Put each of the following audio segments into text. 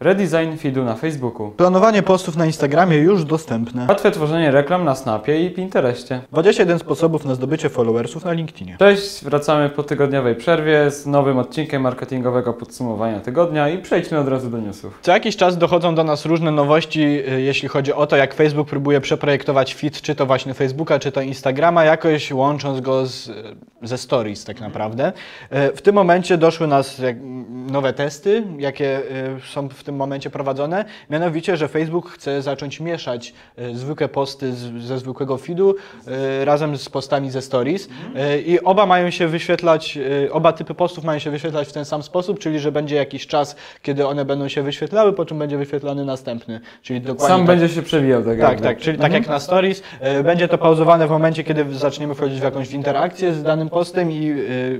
Redesign feedu na Facebooku. Planowanie postów na Instagramie już dostępne. Łatwe tworzenie reklam na Snapie i Pinterestie. 21 sposobów na zdobycie followersów na LinkedInie. Cześć, wracamy po tygodniowej przerwie z nowym odcinkiem marketingowego podsumowania tygodnia i przejdźmy od razu do newsów. Co jakiś czas dochodzą do nas różne nowości, y, jeśli chodzi o to, jak Facebook próbuje przeprojektować feed, czy to właśnie Facebooka, czy to Instagrama, jakoś łącząc go z, ze stories tak naprawdę. Y, W tym momencie doszły nas nowe testy, jakie y, są w tym momencie prowadzone, mianowicie, że Facebook chce zacząć mieszać y, zwykłe posty z, ze zwykłego feedu y, razem z postami ze stories. Y, i oba mają się wyświetlać, oba typy postów mają się wyświetlać w ten sam sposób, czyli że będzie jakiś czas, kiedy one będą się wyświetlały, po czym będzie wyświetlany następny, czyli dokładnie Sam tak. będzie się przewijał tak Tak, tak, czyli tak jak na stories, będzie to pauzowane w momencie, kiedy zaczniemy wchodzić w jakąś interakcję z danym postem i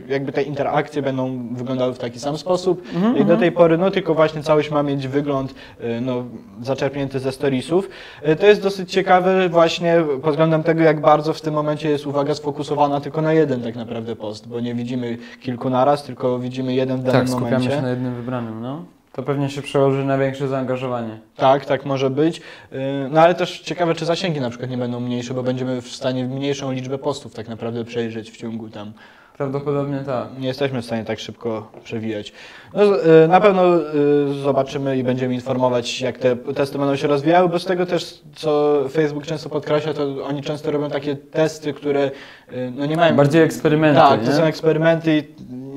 jakby te interakcje będą wyglądały w taki sam sposób. I do tej pory, no tylko właśnie całość ma mieć wygląd y, no, zaczerpnięty ze storiesów. Y, To jest dosyć ciekawe właśnie pod względem tego, jak bardzo w tym momencie jest uwaga sfokusowana tylko na jeden tak naprawdę post, bo nie widzimy kilku naraz, tylko widzimy jeden w danym Tak, skupiamy momencie. się na jednym wybranym, no. To pewnie się przełoży na większe zaangażowanie. Tak, tak może być. Yy, No ale też ciekawe, czy zasięgi na przykład nie będą mniejsze, bo będziemy w stanie mniejszą liczbę postów tak naprawdę przejrzeć w ciągu tam. Prawdopodobnie tak. Nie jesteśmy w stanie tak szybko przewijać. No, yy, na pewno yy, zobaczymy i będziemy informować, jak te testy będą się rozwijały, bo z tego też, co Facebook często podkreśla, to oni często robią takie testy, które yy, no nie mają... Bardziej eksperymenty, Tak, to nie? są eksperymenty i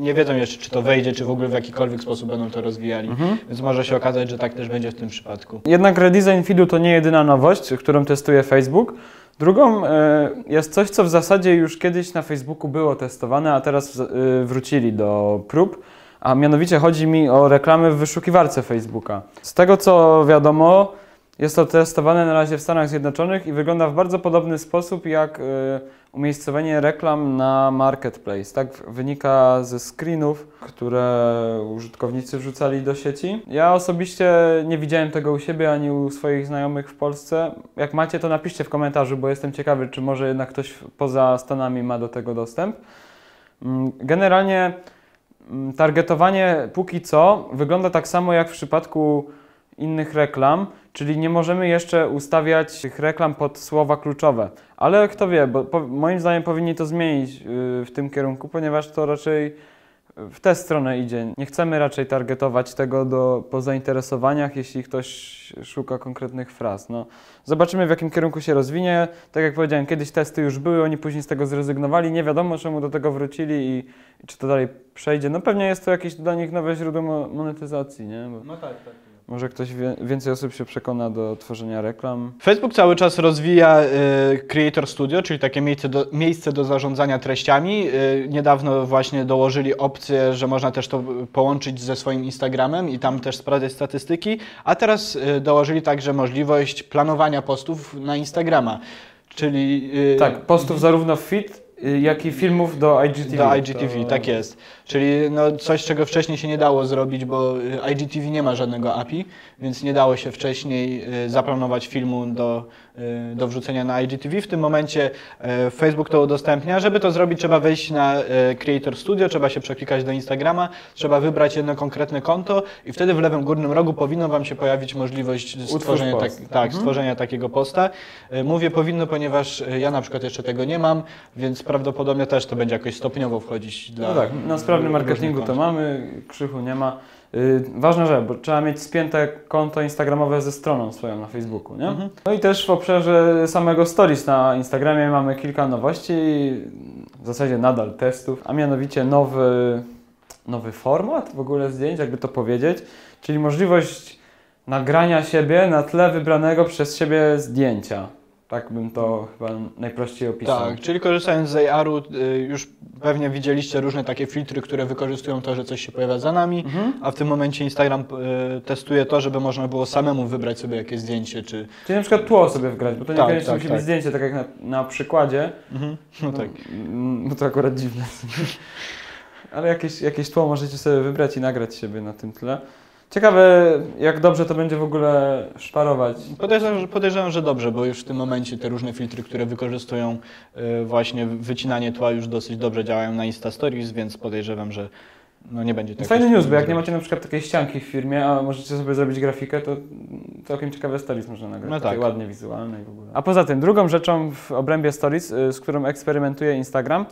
nie wiedzą jeszcze, czy to wejdzie, czy w ogóle w jakikolwiek sposób będą to rozwijali. Mhm. Więc może się okazać, że tak też będzie w tym przypadku. Jednak redesign feedu to nie jedyna nowość, którą testuje Facebook. Drugą e, jest coś, co w zasadzie już kiedyś na Facebooku było testowane, a teraz e, wrócili do prób. A mianowicie chodzi mi o reklamy w wyszukiwarce Facebooka. Z tego co wiadomo, jest to testowane na razie w Stanach Zjednoczonych i wygląda w bardzo podobny sposób jak e, umiejscowienie reklam na Marketplace. Tak wynika ze screenów, które użytkownicy wrzucali do sieci. Ja osobiście nie widziałem tego u siebie ani u swoich znajomych w Polsce. Jak macie, to napiszcie w komentarzu, bo jestem ciekawy, czy może jednak ktoś poza Stanami ma do tego dostęp. Mm, Generalnie mm, targetowanie póki co wygląda tak samo jak w przypadku innych reklam, czyli nie możemy jeszcze ustawiać tych reklam pod słowa kluczowe. Ale kto wie, bo po, moim zdaniem powinni to zmienić yy, w tym kierunku, ponieważ to raczej w tę stronę idzie. Nie chcemy raczej targetować tego do, po zainteresowaniach, jeśli ktoś szuka konkretnych fraz. No, zobaczymy, w jakim kierunku się rozwinie. Tak jak powiedziałem, kiedyś testy już były, oni później z tego zrezygnowali. Nie wiadomo, czemu do tego wrócili i, i czy to dalej przejdzie. No pewnie jest to jakieś dla nich nowe źródło mo- monetyzacji, nie? Bo No tak, tak. Może ktoś wie, więcej osób się przekona do tworzenia reklam. Facebook cały czas rozwija y, Creator Studio, czyli takie miejsce do, miejsce do zarządzania treściami. Y, niedawno właśnie dołożyli opcję, że można też to połączyć ze swoim Instagramem i tam też sprawdzać statystyki, a teraz y, dołożyli także możliwość planowania postów na Instagrama. Czyli y, Tak, postów zarówno w feed, y, jak i filmów do IGTV. do IGTV, To- tak jest. Czyli no coś, czego wcześniej się nie dało zrobić, bo y, IGTV nie ma żadnego API, więc nie dało się wcześniej y, zaplanować filmu do, y, do wrzucenia na IGTV. W tym momencie Facebook to udostępnia. Żeby to zrobić, trzeba wejść na Creator Studio, trzeba się przeklikać do Instagrama, trzeba wybrać jedno konkretne konto i wtedy w lewym górnym rogu powinno Wam się pojawić możliwość stworzenia, tak, tak, Mhm. stworzenia takiego posta. Mówię powinno, ponieważ ja na przykład jeszcze tego nie mam, więc prawdopodobnie też to będzie jakoś stopniowo wchodzić dla No tak, na różnych marketingu to mamy, krzychu nie ma. Yy, ważna rzecz, bo trzeba mieć spięte konto instagramowe ze stroną swoją na Facebooku, nie? Mhm. No i też w obszarze samego stories na Instagramie mamy kilka nowości, w zasadzie nadal testów, a mianowicie nowy, nowy format w ogóle zdjęć, jakby to powiedzieć, czyli możliwość nagrania siebie na tle wybranego przez siebie zdjęcia. Tak bym to chyba najprościej opisał. Tak, czyli korzystając z AR-u y, już pewnie widzieliście różne takie filtry, które wykorzystują to, że coś się pojawia za nami, Mhm. a w tym momencie Instagram y, testuje to, żeby można było samemu wybrać sobie jakieś zdjęcie, czy... Czyli na przykład tło sobie wgrać, bo to Tak, niekoniecznie tak, musi tak. być zdjęcie, tak jak na, na przykładzie. No tak. Mm, No to akurat dziwne. Ale jakieś, jakieś tło możecie sobie wybrać i nagrać siebie na tym tle. Ciekawe, jak dobrze to będzie w ogóle szparować. Podejrzewam, że- podejrzewam, że dobrze, bo już w tym momencie te różne filtry, które wykorzystują y, właśnie wycinanie tła już dosyć dobrze działają na Insta Stories, więc podejrzewam, że no nie będzie To tak. fajny news, bo jak nie macie na przykład takiej ścianki w firmie, a możecie sobie zrobić grafikę, to całkiem ciekawe stories można nagrać. No tak. ładnie wizualne i w ogóle. A poza tym, drugą rzeczą w obrębie stories, y, z którą eksperymentuje Instagram,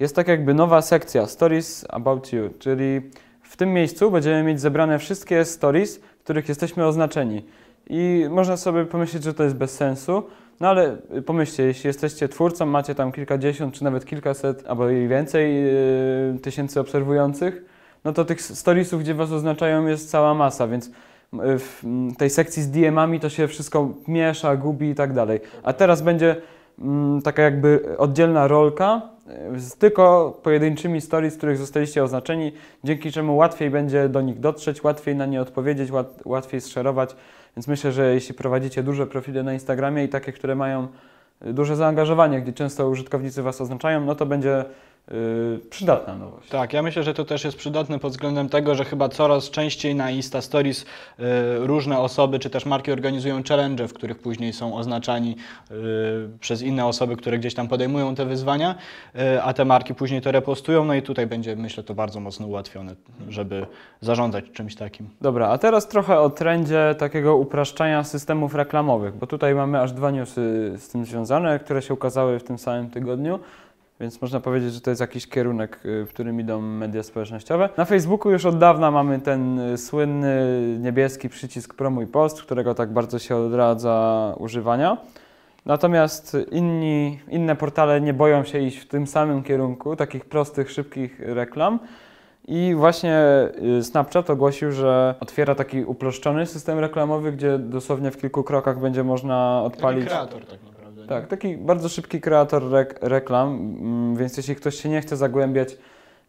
jest tak jakby nowa sekcja Stories About You, czyli w tym miejscu będziemy mieć zebrane wszystkie stories, w których jesteśmy oznaczeni. I można sobie pomyśleć, że to jest bez sensu, no ale y, pomyślcie, jeśli jesteście twórcą, macie tam kilkadziesiąt czy nawet kilkaset albo i więcej yy, tysięcy obserwujących, no to tych storiesów, gdzie was oznaczają jest cała masa, więc y, w tej sekcji z DM-ami to się wszystko miesza, gubi i tak dalej. A teraz będzie mm, taka jakby oddzielna rolka z tylko pojedynczymi stories, z których zostaliście oznaczeni, dzięki czemu łatwiej będzie do nich dotrzeć, łatwiej na nie odpowiedzieć, łat, łatwiej zszerować. Więc myślę, że jeśli prowadzicie duże profile na Instagramie i takie, które mają duże zaangażowanie, gdzie często użytkownicy Was oznaczają, no to będzie przydatna nowość. Tak, ja myślę, że to też jest przydatne pod względem tego, że chyba coraz częściej na Insta Stories y, różne osoby czy też marki organizują challenge, w których później są oznaczani y, przez inne osoby, które gdzieś tam podejmują te wyzwania, y, a te marki później to repostują. No i tutaj będzie, myślę, to bardzo mocno ułatwione, żeby zarządzać czymś takim. Dobra, a teraz trochę o trendzie takiego upraszczania systemów reklamowych, bo tutaj mamy aż dwa newsy z tym związane, które się ukazały w tym samym tygodniu. Więc można powiedzieć, że to jest jakiś kierunek, y, w którym idą media społecznościowe. Na Facebooku już od dawna mamy ten y, słynny niebieski przycisk promuj post, którego tak bardzo się odradza używania. Natomiast inni, inne portale nie boją się iść w tym samym kierunku, takich prostych, szybkich reklam. I właśnie y, Snapchat ogłosił, że otwiera taki uproszczony system reklamowy, gdzie dosłownie w kilku krokach będzie można odpalić. kreator tak naprawdę. Tak, taki bardzo szybki kreator rek reklam, mm, więc jeśli ktoś się nie chce zagłębiać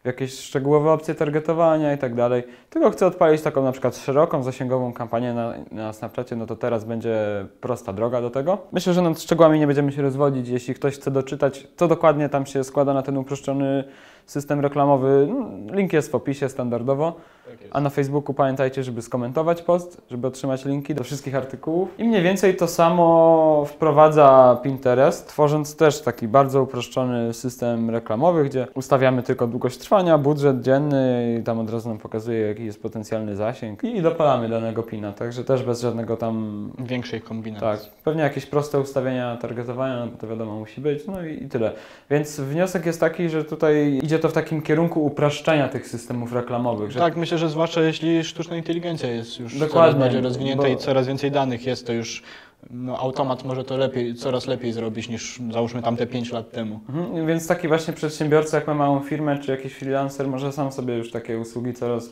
w jakieś szczegółowe opcje targetowania i tak dalej, tylko chce odpalić taką na przykład szeroką, zasięgową kampanię na, na Snapchacie, no to teraz będzie prosta droga do tego. Myślę, że nad szczegółami nie będziemy się rozwodzić. Jeśli ktoś chce doczytać, co dokładnie tam się składa na ten uproszczony system reklamowy, no, link jest w opisie standardowo. Tak. A na Facebooku pamiętajcie, żeby skomentować post, żeby otrzymać linki do wszystkich artykułów. I mniej więcej to samo wprowadza Pinterest, tworząc też taki bardzo uproszczony system reklamowy, gdzie ustawiamy tylko długość trwania, budżet dzienny i tam od razu nam pokazuje, jaki jest potencjalny zasięg i dopalamy danego pina, także też bez żadnego tam... Większej kombinacji. Tak, pewnie jakieś proste ustawienia targetowania, no bo to wiadomo musi być, no i, i tyle. Więc wniosek jest taki, że tutaj idzie to w takim kierunku upraszczania tych systemów reklamowych, że Tak, myślę, że zwłaszcza jeśli sztuczna inteligencja jest już coraz Dokładnie, bardziej rozwinięta bo- i coraz więcej danych jest, to już no, automat może to lepiej, coraz lepiej zrobić niż załóżmy tamte 5 lat temu. Mhm, więc taki właśnie przedsiębiorca, jak ma małą firmę, czy jakiś freelancer, może sam sobie już takie usługi coraz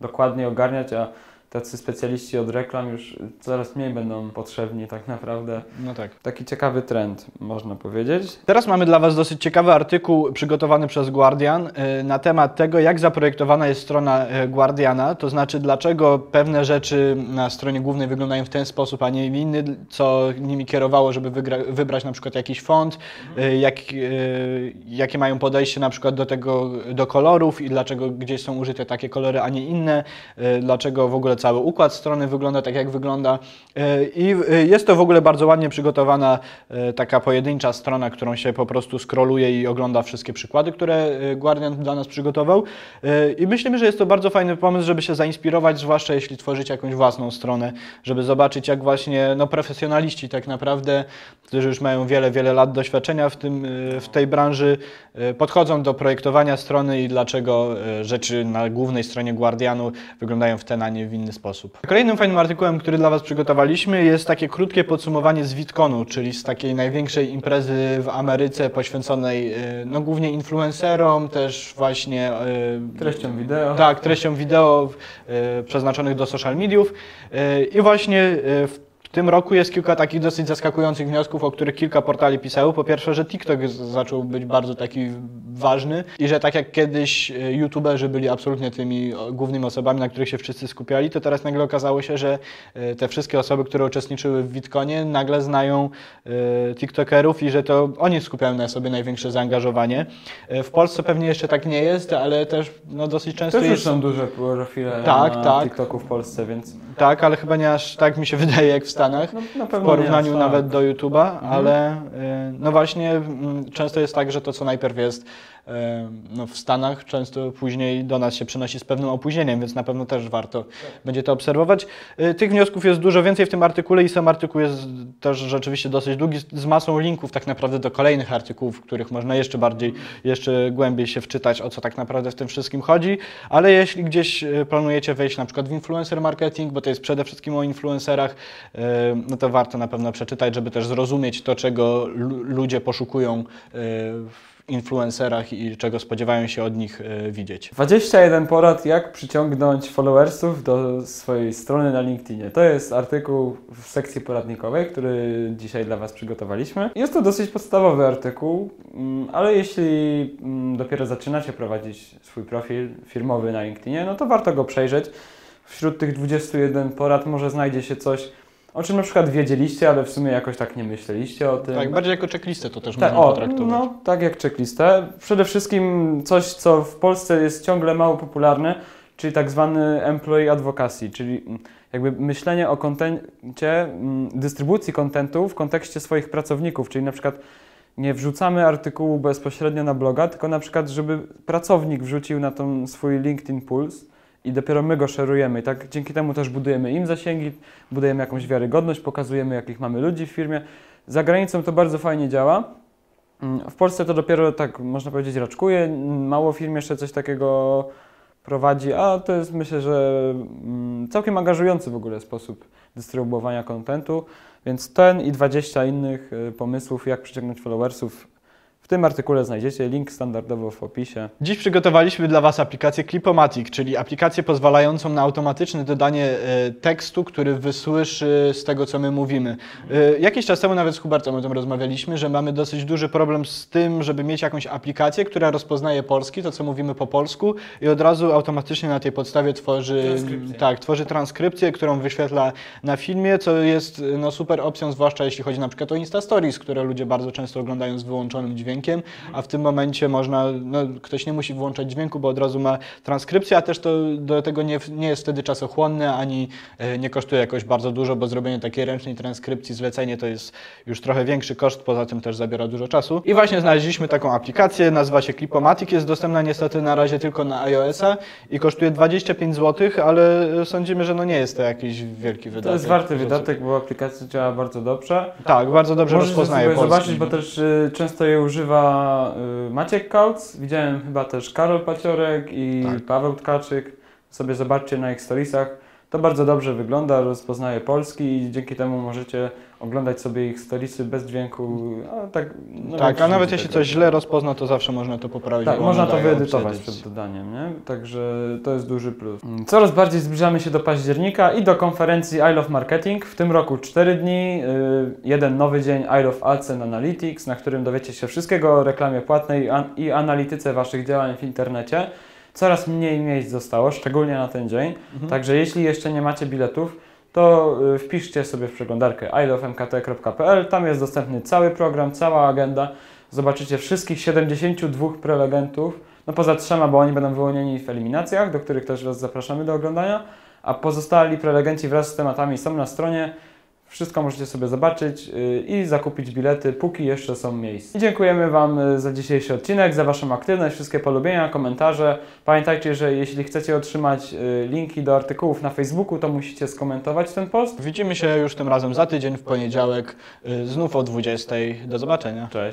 dokładniej ogarniać, a tacy specjaliści od reklam już coraz mniej będą potrzebni tak naprawdę. No tak. Taki ciekawy trend, można powiedzieć. Teraz mamy dla Was dosyć ciekawy artykuł przygotowany przez Guardian y, na temat tego, jak zaprojektowana jest strona y, Guardiana, to znaczy dlaczego pewne rzeczy na stronie głównej wyglądają w ten sposób, a nie w inny, co nimi kierowało, żeby wybrać na przykład jakiś font, y, jak, jakie mają podejście na przykład do tego, do kolorów i dlaczego gdzieś są użyte takie kolory, a nie inne, dlaczego w ogóle cały układ strony wygląda tak, jak wygląda. Y, I y, jest to w ogóle bardzo ładnie przygotowana y, taka pojedyncza strona, którą się po prostu scrolluje i ogląda wszystkie przykłady, które Guardian dla nas przygotował. I myślimy, że jest to bardzo fajny pomysł, żeby się zainspirować, zwłaszcza jeśli tworzycie jakąś własną stronę, żeby zobaczyć, jak właśnie no, profesjonaliści tak naprawdę, którzy już mają wiele, wiele lat doświadczenia w, tym, w tej branży, podchodzą do projektowania strony i dlaczego rzeczy na głównej stronie Guardianu wyglądają w ten, a nie w inny sposób. Kolejnym fajnym artykułem, który dla Was przygotowaliśmy, jest takie krótkie podsumowanie z VidConu, czyli z takiej największej imprezy w Ameryce poświęconej y, no, głównie influencerom, też właśnie y, Treścią wideo. tak, treścią wideo y, przeznaczonych do social mediów. I właśnie w tym roku jest kilka takich dosyć zaskakujących wniosków, o których kilka portali pisało. Po pierwsze, że TikTok zaczął być bardzo taki ważny i że tak jak kiedyś y, youtuberzy byli absolutnie tymi głównymi osobami, na których się wszyscy skupiali, to teraz nagle okazało się, że y, te wszystkie osoby, które uczestniczyły w Witconie, nagle znają y, TikTokerów i że to oni skupiają na sobie największe zaangażowanie. W Polsce pewnie jeszcze tak nie jest, ale też no, dosyć często Też już jest. są duże profile Tak, na tak. TikToku w Polsce, więc Tak, ale chyba nie aż tak mi się wydaje jak w Stanach. No, W porównaniu nawet tak. do YouTube'a, ale y, no właśnie mm, często jest tak, że to co najpierw jest no, w Stanach często później do nas się przenosi z pewnym opóźnieniem, więc na pewno też warto będzie to obserwować. E, Tych wniosków jest dużo więcej w tym artykule i sam artykuł jest też rzeczywiście dosyć długi, z- masą linków tak naprawdę do kolejnych artykułów, w których można jeszcze bardziej, jeszcze głębiej się wczytać, o co tak naprawdę w tym wszystkim chodzi. Ale jeśli gdzieś e, planujecie wejść na przykład w influencer marketing, bo to jest przede wszystkim o influencerach, e, no to warto na pewno przeczytać, żeby też zrozumieć to, czego lu- ludzie poszukują w influencerach i czego spodziewają się od nich e, widzieć. 21 porad, jak przyciągnąć followersów do swojej strony na LinkedInie. To jest artykuł w sekcji poradnikowej, który dzisiaj dla Was przygotowaliśmy. Jest to dosyć podstawowy artykuł, mm, ale jeśli mm, dopiero zaczynacie prowadzić swój profil firmowy na LinkedInie, no to warto go przejrzeć. Wśród tych 21 porad może znajdzie się coś, o czym na przykład wiedzieliście, ale w sumie jakoś tak nie myśleliście o tym. Tak, bardziej jako checklistę to też Tak, można o, potraktować. no, tak jak checklistę. Przede wszystkim coś, co w Polsce jest ciągle mało popularne, czyli tak zwany employee advocacy, czyli mm, jakby myślenie o kontencie, mm, dystrybucji kontentu w kontekście swoich pracowników, czyli na przykład nie wrzucamy artykułu bezpośrednio na bloga, tylko na przykład, żeby pracownik wrzucił na ten swój LinkedIn Pulse i dopiero my go szerujemy. I tak dzięki temu też budujemy im zasięgi, budujemy jakąś wiarygodność, pokazujemy jakich mamy ludzi w firmie. Za granicą to bardzo fajnie działa. Mm, W Polsce to dopiero tak można powiedzieć raczkuje. Mało firm jeszcze coś takiego prowadzi, a to jest myślę, że mm, całkiem angażujący w ogóle sposób dystrybuowania kontentu. Więc ten i 20 innych y, pomysłów, jak przyciągnąć followersów, w tym artykule znajdziecie. Link standardowo w opisie. Dziś przygotowaliśmy dla Was aplikację Clipomatic, czyli aplikację pozwalającą na automatyczne dodanie e, tekstu, który wysłyszy z tego, co my mówimy. E, Jakiś czas temu nawet z Hubertem o tym rozmawialiśmy, że mamy dosyć duży problem z tym, żeby mieć jakąś aplikację, która rozpoznaje polski, to co mówimy po polsku i od razu automatycznie na tej podstawie tworzy, Transkrypcję. tak, tworzy transkrypcję, którą wyświetla na filmie, co jest no, super opcją, zwłaszcza jeśli chodzi na przykład o Insta Stories, które ludzie bardzo często oglądają z wyłączonym dźwiękiem, a w tym momencie można, no, ktoś nie musi włączać dźwięku, bo od razu ma transkrypcję, a też to do tego nie, nie jest wtedy czasochłonne, ani e, nie kosztuje jakoś bardzo dużo, bo zrobienie takiej ręcznej transkrypcji, zlecenie to jest już trochę większy koszt, poza tym też zabiera dużo czasu. I właśnie znaleźliśmy taką aplikację, nazywa się Clipomatic, jest dostępna niestety na razie tylko na iOS-a i kosztuje 25 zł, ale sądzimy, że no nie jest to jakiś wielki wydatek. To jest warty wydatek, bo aplikacja działa bardzo dobrze. Tak, bardzo dobrze Możecie rozpoznaje polski. zobaczyć, bo też y, często je używa y, Maciek Kauc, widziałem chyba też Karol Paciorek i Tak. Paweł Tkaczyk. Sobie zobaczcie na ich storiesach. To bardzo dobrze wygląda, rozpoznaje polski i dzięki temu możecie oglądać sobie ich storiesy bez dźwięku. A, tak, no, tak, a nawet jeśli tak coś źle rozpozna, to zawsze można to poprawić. Tak, można to wyedytować przed dodaniem, nie? Także to jest duży plus. Mm, Coraz bardziej zbliżamy się do października i do konferencji I Love Marketing. W tym roku 4 dni, y, jeden nowy dzień I Love Ads and Analytics, na którym dowiecie się wszystkiego o reklamie płatnej i analityce Waszych działań w internecie. Coraz mniej miejsc zostało, szczególnie na ten dzień. Mhm. Także jeśli jeszcze nie macie biletów, to y, wpiszcie sobie w przeglądarkę ilovemkt.pl. Tam jest dostępny cały program, cała agenda. Zobaczycie wszystkich 72 prelegentów, no poza trzema, bo oni będą wyłonieni w eliminacjach, do których też Was zapraszamy do oglądania, a pozostali prelegenci wraz z tematami są na stronie. Wszystko możecie sobie zobaczyć y, i zakupić bilety, póki jeszcze są miejsca. I dziękujemy Wam y, za dzisiejszy odcinek, za Waszą aktywność, wszystkie polubienia, komentarze. Pamiętajcie, że jeśli chcecie otrzymać y, linki do artykułów na Facebooku, to musicie skomentować ten post. Widzimy się już tym razem za tydzień w poniedziałek, znów o 20. Do zobaczenia. Cześć.